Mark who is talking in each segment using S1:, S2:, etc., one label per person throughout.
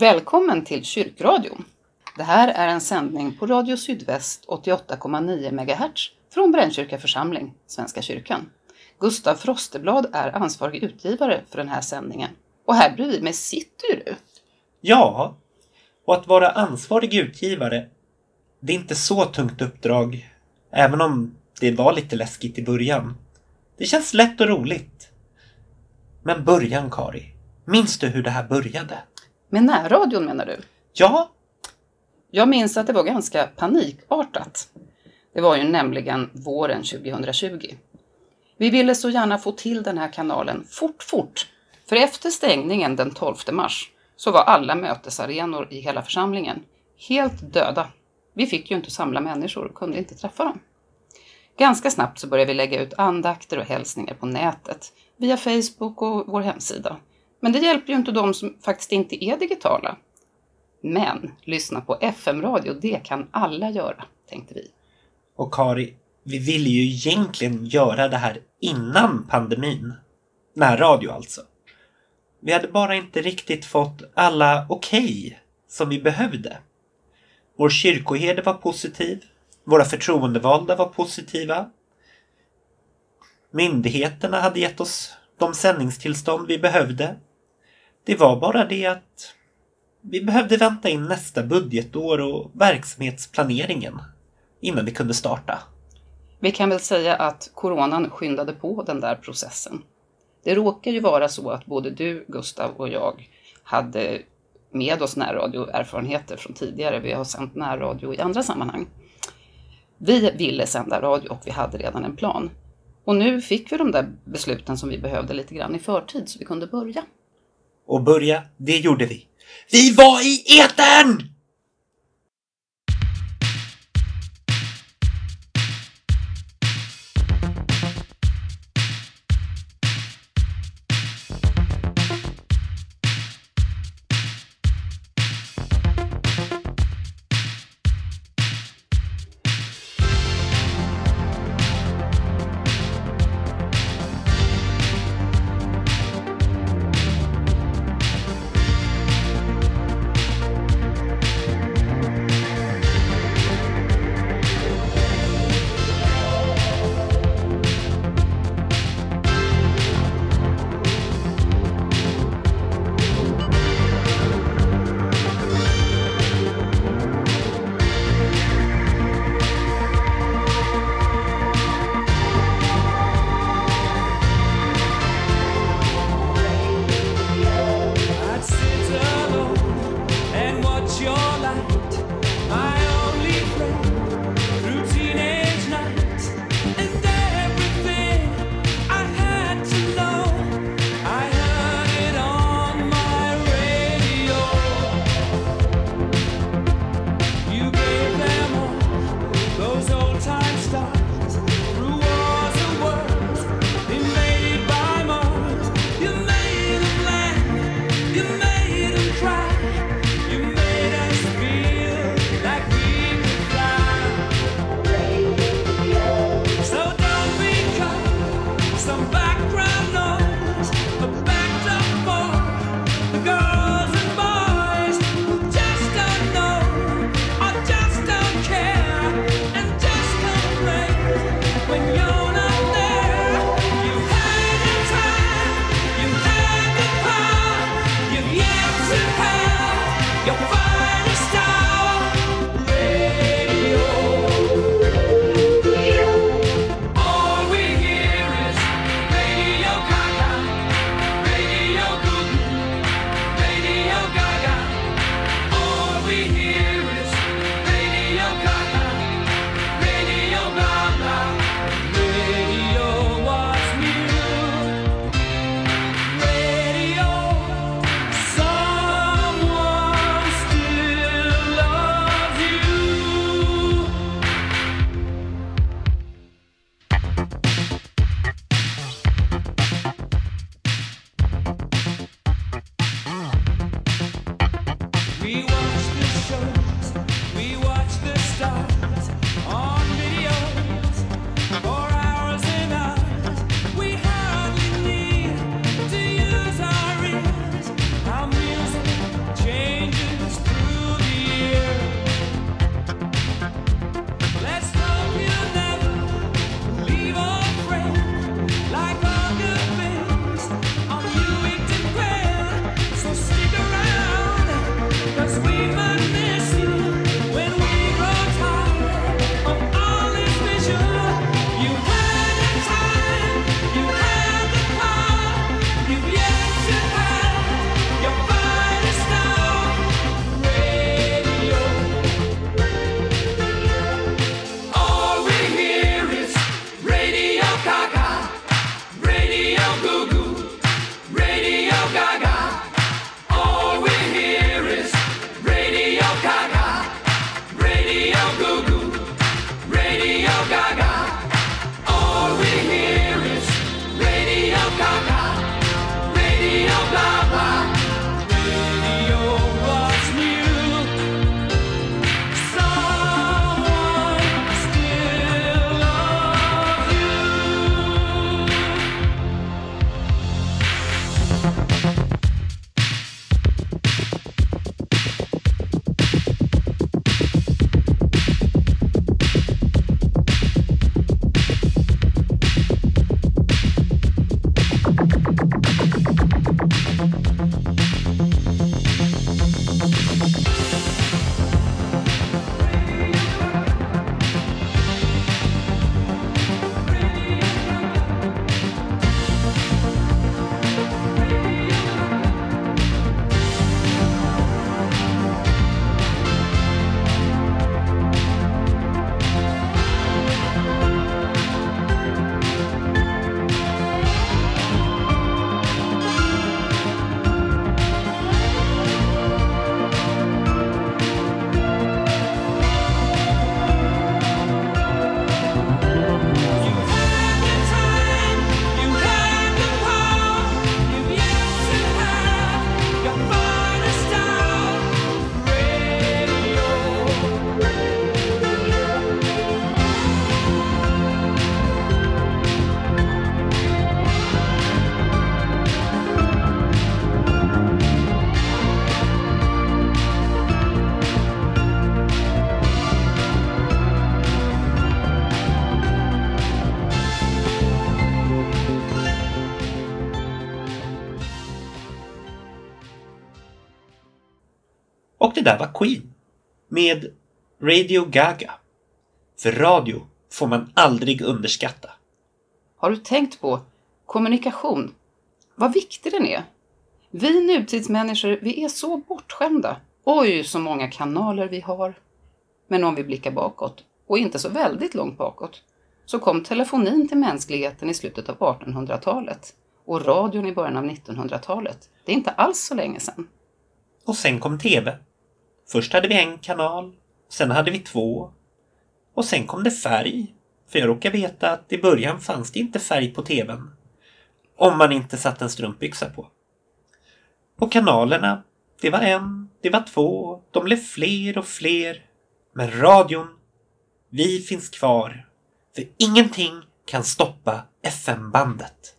S1: Välkommen till Kyrkradion. Det här är en sändning på Radio Sydväst 88,9 MHz från Brännkyrka församling, Svenska kyrkan. Gustav Frosteblad är ansvarig utgivare för den här sändningen. Och här bredvid mig sitter ju du.
S2: Ja, och att vara ansvarig utgivare, det är inte så tungt uppdrag, även om det var lite läskigt i början. Det känns lätt och roligt. Men början, Kari. Minns du hur det här började?
S1: Med närradion menar du?
S2: Ja,
S1: Jag minns att det var ganska panikartat. Det var ju nämligen våren 2020. Vi ville så gärna få till den här kanalen fort, fort. För efter stängningen den 12 mars så var alla mötesarenor i hela församlingen helt döda. Vi fick ju inte samla människor och kunde inte träffa dem. Ganska snabbt så började vi lägga ut andakter och hälsningar på nätet, via Facebook och vår hemsida. Men det hjälper ju inte de som faktiskt inte är digitala. Men lyssna på FM-radio, det kan alla göra, tänkte vi.
S2: och Kari, vi ville ju egentligen göra det här innan pandemin. Närradio alltså. Vi hade bara inte riktigt fått alla okej som vi behövde. Vår kyrkoherde var positiv. Våra förtroendevalda var positiva. Myndigheterna hade gett oss de sändningstillstånd vi behövde. Det var bara det att vi behövde vänta in nästa budgetår och verksamhetsplaneringen innan vi kunde starta.
S1: Vi kan väl säga att coronan skyndade på den där processen. Det råkar ju vara så att både du, Gustav och jag hade med oss närradioerfarenheter från tidigare. Vi har sänt närradio i andra sammanhang. Vi ville sända radio och vi hade redan en plan. Och nu fick vi de där besluten som vi behövde lite grann i förtid så vi kunde börja.
S2: Och börja, det gjorde vi. Vi var i etern! your där var Queen. Med Radio Gaga. För radio får man aldrig underskatta.
S1: Har du tänkt på kommunikation? Vad viktig den är. Vi nutidsmänniskor, vi är så bortskämda. Oj, så många kanaler vi har. Men om vi blickar bakåt, och inte så väldigt långt bakåt, så kom telefonin till mänskligheten i slutet av 1800-talet och radion i början av 1900-talet. Det är inte alls så länge sedan.
S2: Och sen kom TV. Först hade vi en kanal, sen hade vi två. Och sen kom det färg. För jag råkar veta att i början fanns det inte färg på TVn. Om man inte satt en strumpbyxa på. Och kanalerna, det var en, det var två, de blev fler och fler. Men radion, vi finns kvar. För ingenting kan stoppa FM-bandet.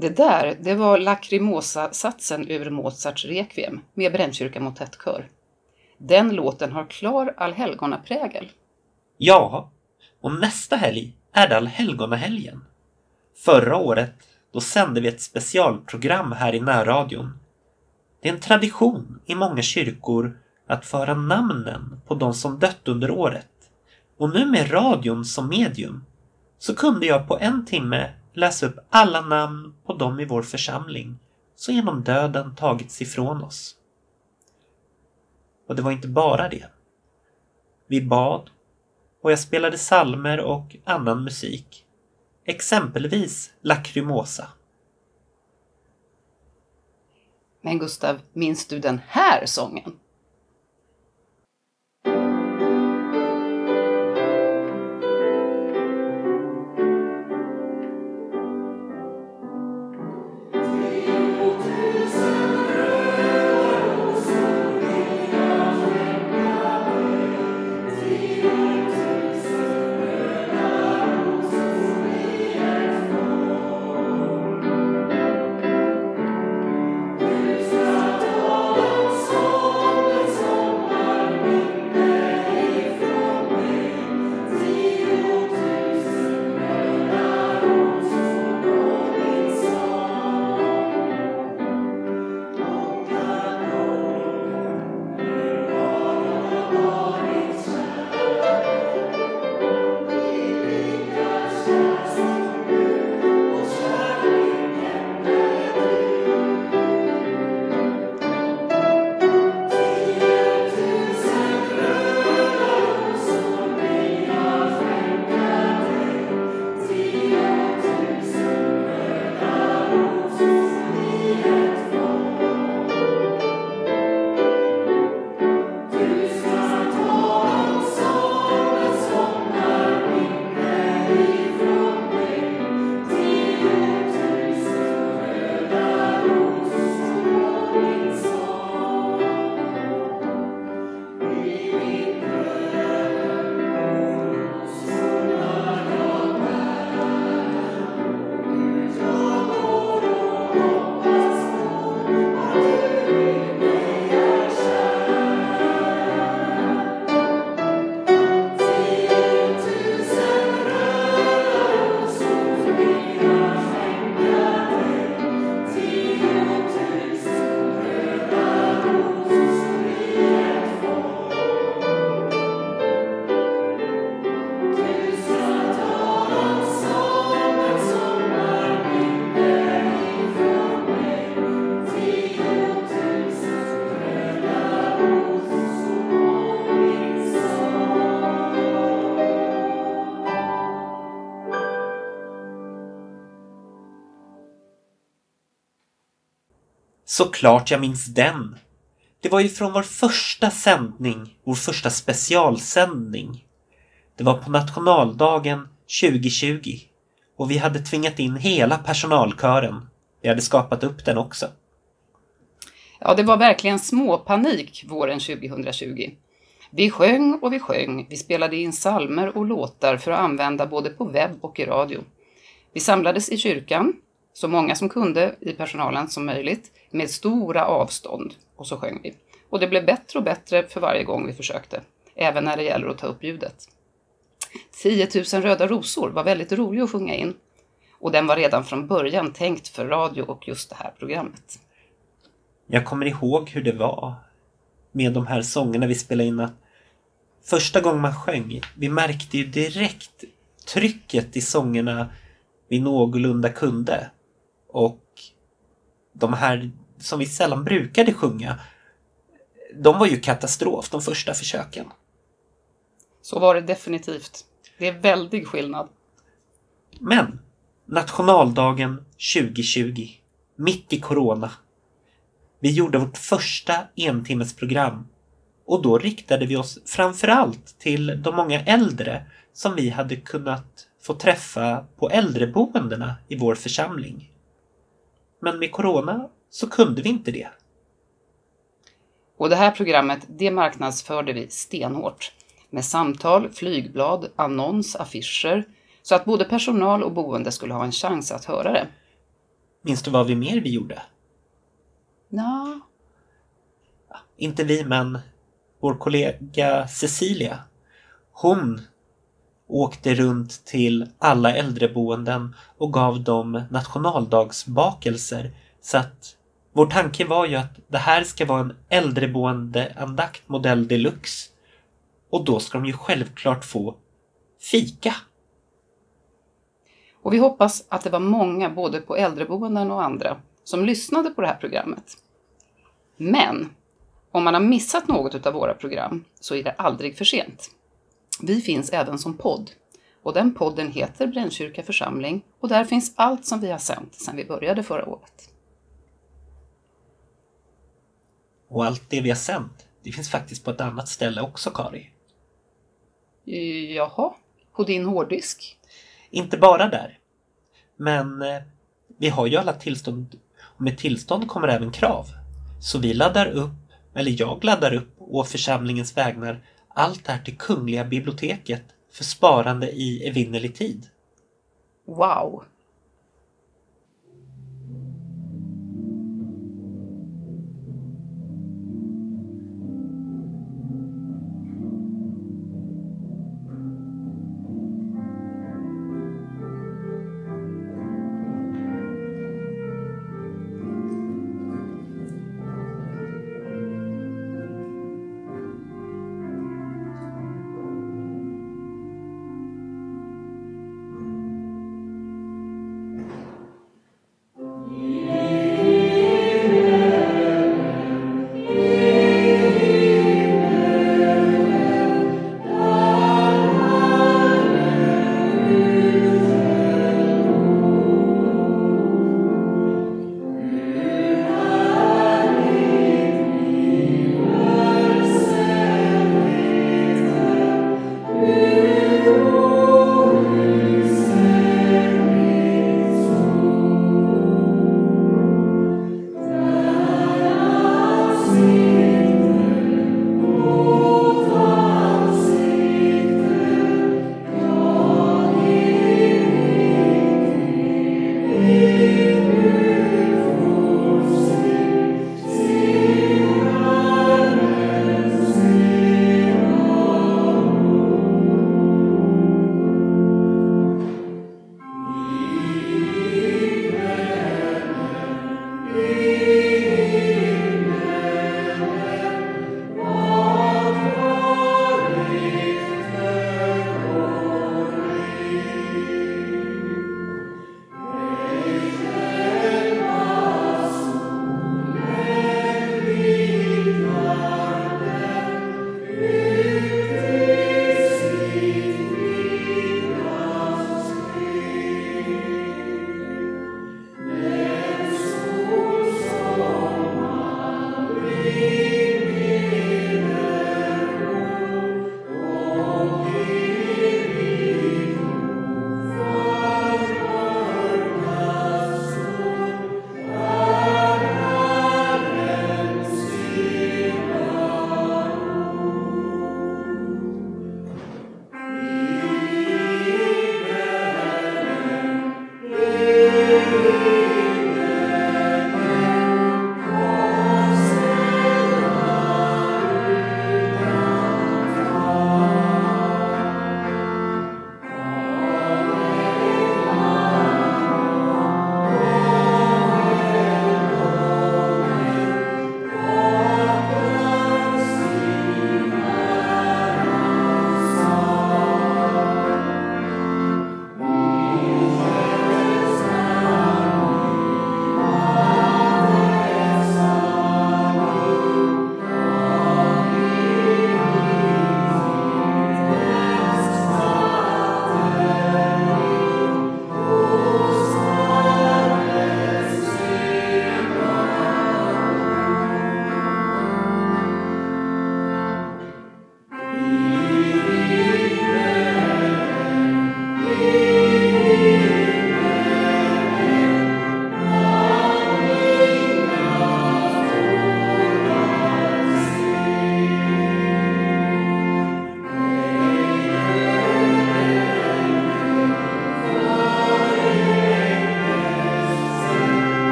S1: Det där, det var Lacrimosa-satsen ur Mozarts Requiem med Brännkyrka motettkör. Den låten har klar allhelgonaprägel.
S2: Ja, och nästa helg är det allhelgonahelgen. Förra året, då sände vi ett specialprogram här i närradion. Det är en tradition i många kyrkor att föra namnen på de som dött under året. Och nu med radion som medium så kunde jag på en timme läsa upp alla namn på dem i vår församling som genom döden tagits ifrån oss. Och det var inte bara det. Vi bad och jag spelade salmer och annan musik. Exempelvis Lacrimosa.
S1: Men Gustav, minns du den här sången?
S2: Såklart jag minns den. Det var ju från vår första sändning, vår första specialsändning. Det var på nationaldagen 2020 och vi hade tvingat in hela personalkören. Vi hade skapat upp den också.
S1: Ja, det var verkligen småpanik våren 2020. Vi sjöng och vi sjöng, vi spelade in salmer och låtar för att använda både på webb och i radio. Vi samlades i kyrkan, så många som kunde i personalen som möjligt, med stora avstånd, och så sjöng vi. Och det blev bättre och bättre för varje gång vi försökte, även när det gäller att ta upp ljudet. 10 000 röda rosor var väldigt rolig att sjunga in och den var redan från början tänkt för radio och just det här programmet.
S2: Jag kommer ihåg hur det var med de här sångerna vi spelade in. Första gången man sjöng, vi märkte ju direkt trycket i sångerna vi någorlunda kunde. Och de här som vi sällan brukade sjunga, de var ju katastrof de första försöken.
S1: Så var det definitivt. Det är väldig skillnad.
S2: Men nationaldagen 2020, mitt i corona. Vi gjorde vårt första entimmesprogram och då riktade vi oss framförallt till de många äldre som vi hade kunnat få träffa på äldreboendena i vår församling. Men med corona så kunde vi inte det.
S1: Och det här programmet, det marknadsförde vi stenhårt. Med samtal, flygblad, annons, affischer. Så att både personal och boende skulle ha en chans att höra det.
S2: Minns du vad vi mer vi gjorde?
S1: Nå,
S2: Inte vi, men vår kollega Cecilia. Hon åkte runt till alla äldreboenden och gav dem nationaldagsbakelser. Så att vår tanke var ju att det här ska vara en äldreboendeandakt modell deluxe. Och då ska de ju självklart få fika.
S1: Och vi hoppas att det var många, både på äldreboenden och andra, som lyssnade på det här programmet. Men om man har missat något av våra program så är det aldrig för sent. Vi finns även som podd och den podden heter Brännkyrka församling och där finns allt som vi har sänt sedan vi började förra året.
S2: Och allt det vi har sänt, det finns faktiskt på ett annat ställe också, Kari.
S1: Jaha, på din hårddisk?
S2: Inte bara där. Men eh, vi har ju alla tillstånd och med tillstånd kommer även krav. Så vi laddar upp, eller jag laddar upp å församlingens vägnar allt det här till Kungliga biblioteket för sparande i evinnerlig tid.
S1: Wow!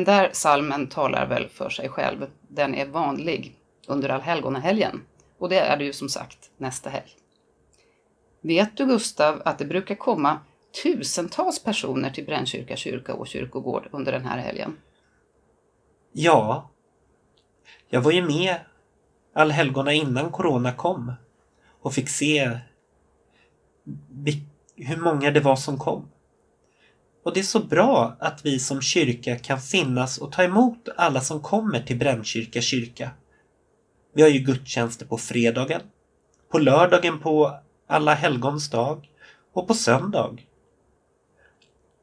S1: Den där salmen talar väl för sig själv. Den är vanlig under allhelgonahelgen och det är det ju som sagt nästa helg. Vet du Gustav att det brukar komma tusentals personer till Brännkyrka kyrka och kyrkogård under den här helgen?
S2: Ja. Jag var ju med allhelgona innan corona kom och fick se hur många det var som kom. Och det är så bra att vi som kyrka kan finnas och ta emot alla som kommer till Brännkyrka kyrka. Vi har ju gudstjänster på fredagen, på lördagen på alla helgons dag och på söndag.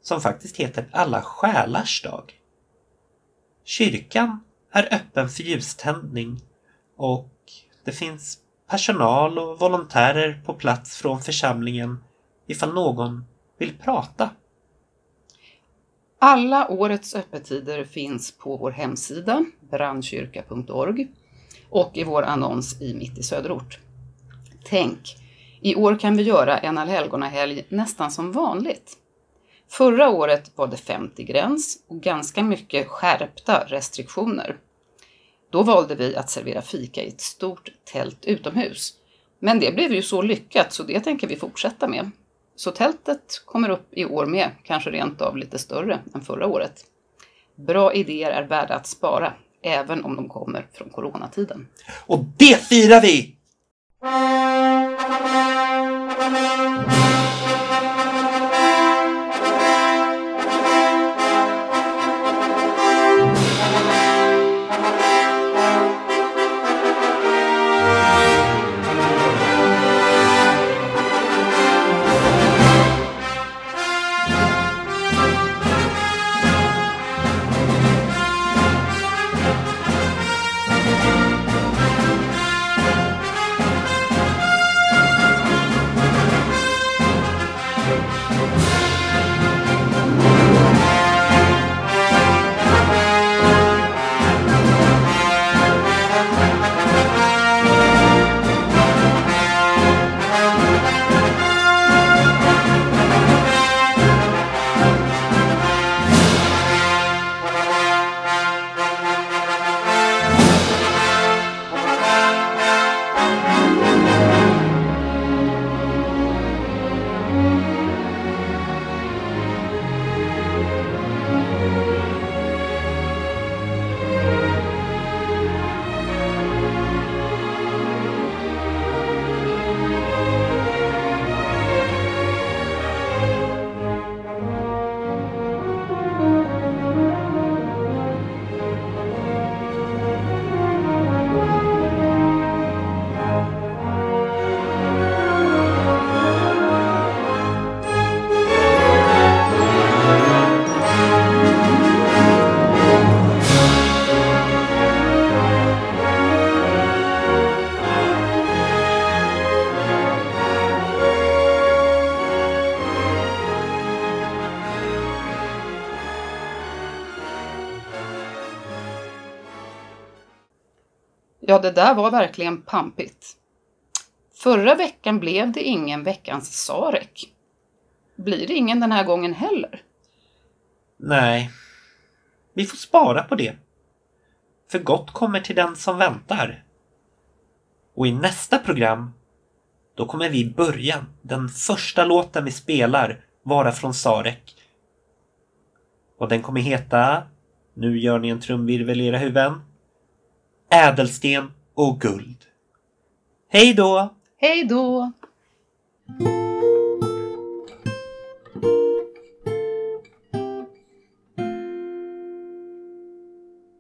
S2: Som faktiskt heter Alla själars dag. Kyrkan är öppen för ljuständning och det finns personal och volontärer på plats från församlingen ifall någon vill prata.
S1: Alla årets öppettider finns på vår hemsida brandkyrka.org och i vår annons i Mitt i Söderort. Tänk, i år kan vi göra en allhelgonahelg nästan som vanligt. Förra året var det 50-gräns och ganska mycket skärpta restriktioner. Då valde vi att servera fika i ett stort tält utomhus. Men det blev ju så lyckat så det tänker vi fortsätta med. Så tältet kommer upp i år med, kanske rent av lite större än förra året. Bra idéer är värda att spara, även om de kommer från coronatiden.
S2: Och det firar vi!
S1: Ja, det där var verkligen pampigt. Förra veckan blev det ingen veckans Sarek. Blir det ingen den här gången heller?
S2: Nej. Vi får spara på det. För gott kommer till den som väntar. Och i nästa program, då kommer vi i början, den första låten vi spelar, vara från Sarek. Och den kommer heta, nu gör ni en trumvirvel i era huvuden, ädelsten och guld. Hej då!
S1: Hej då!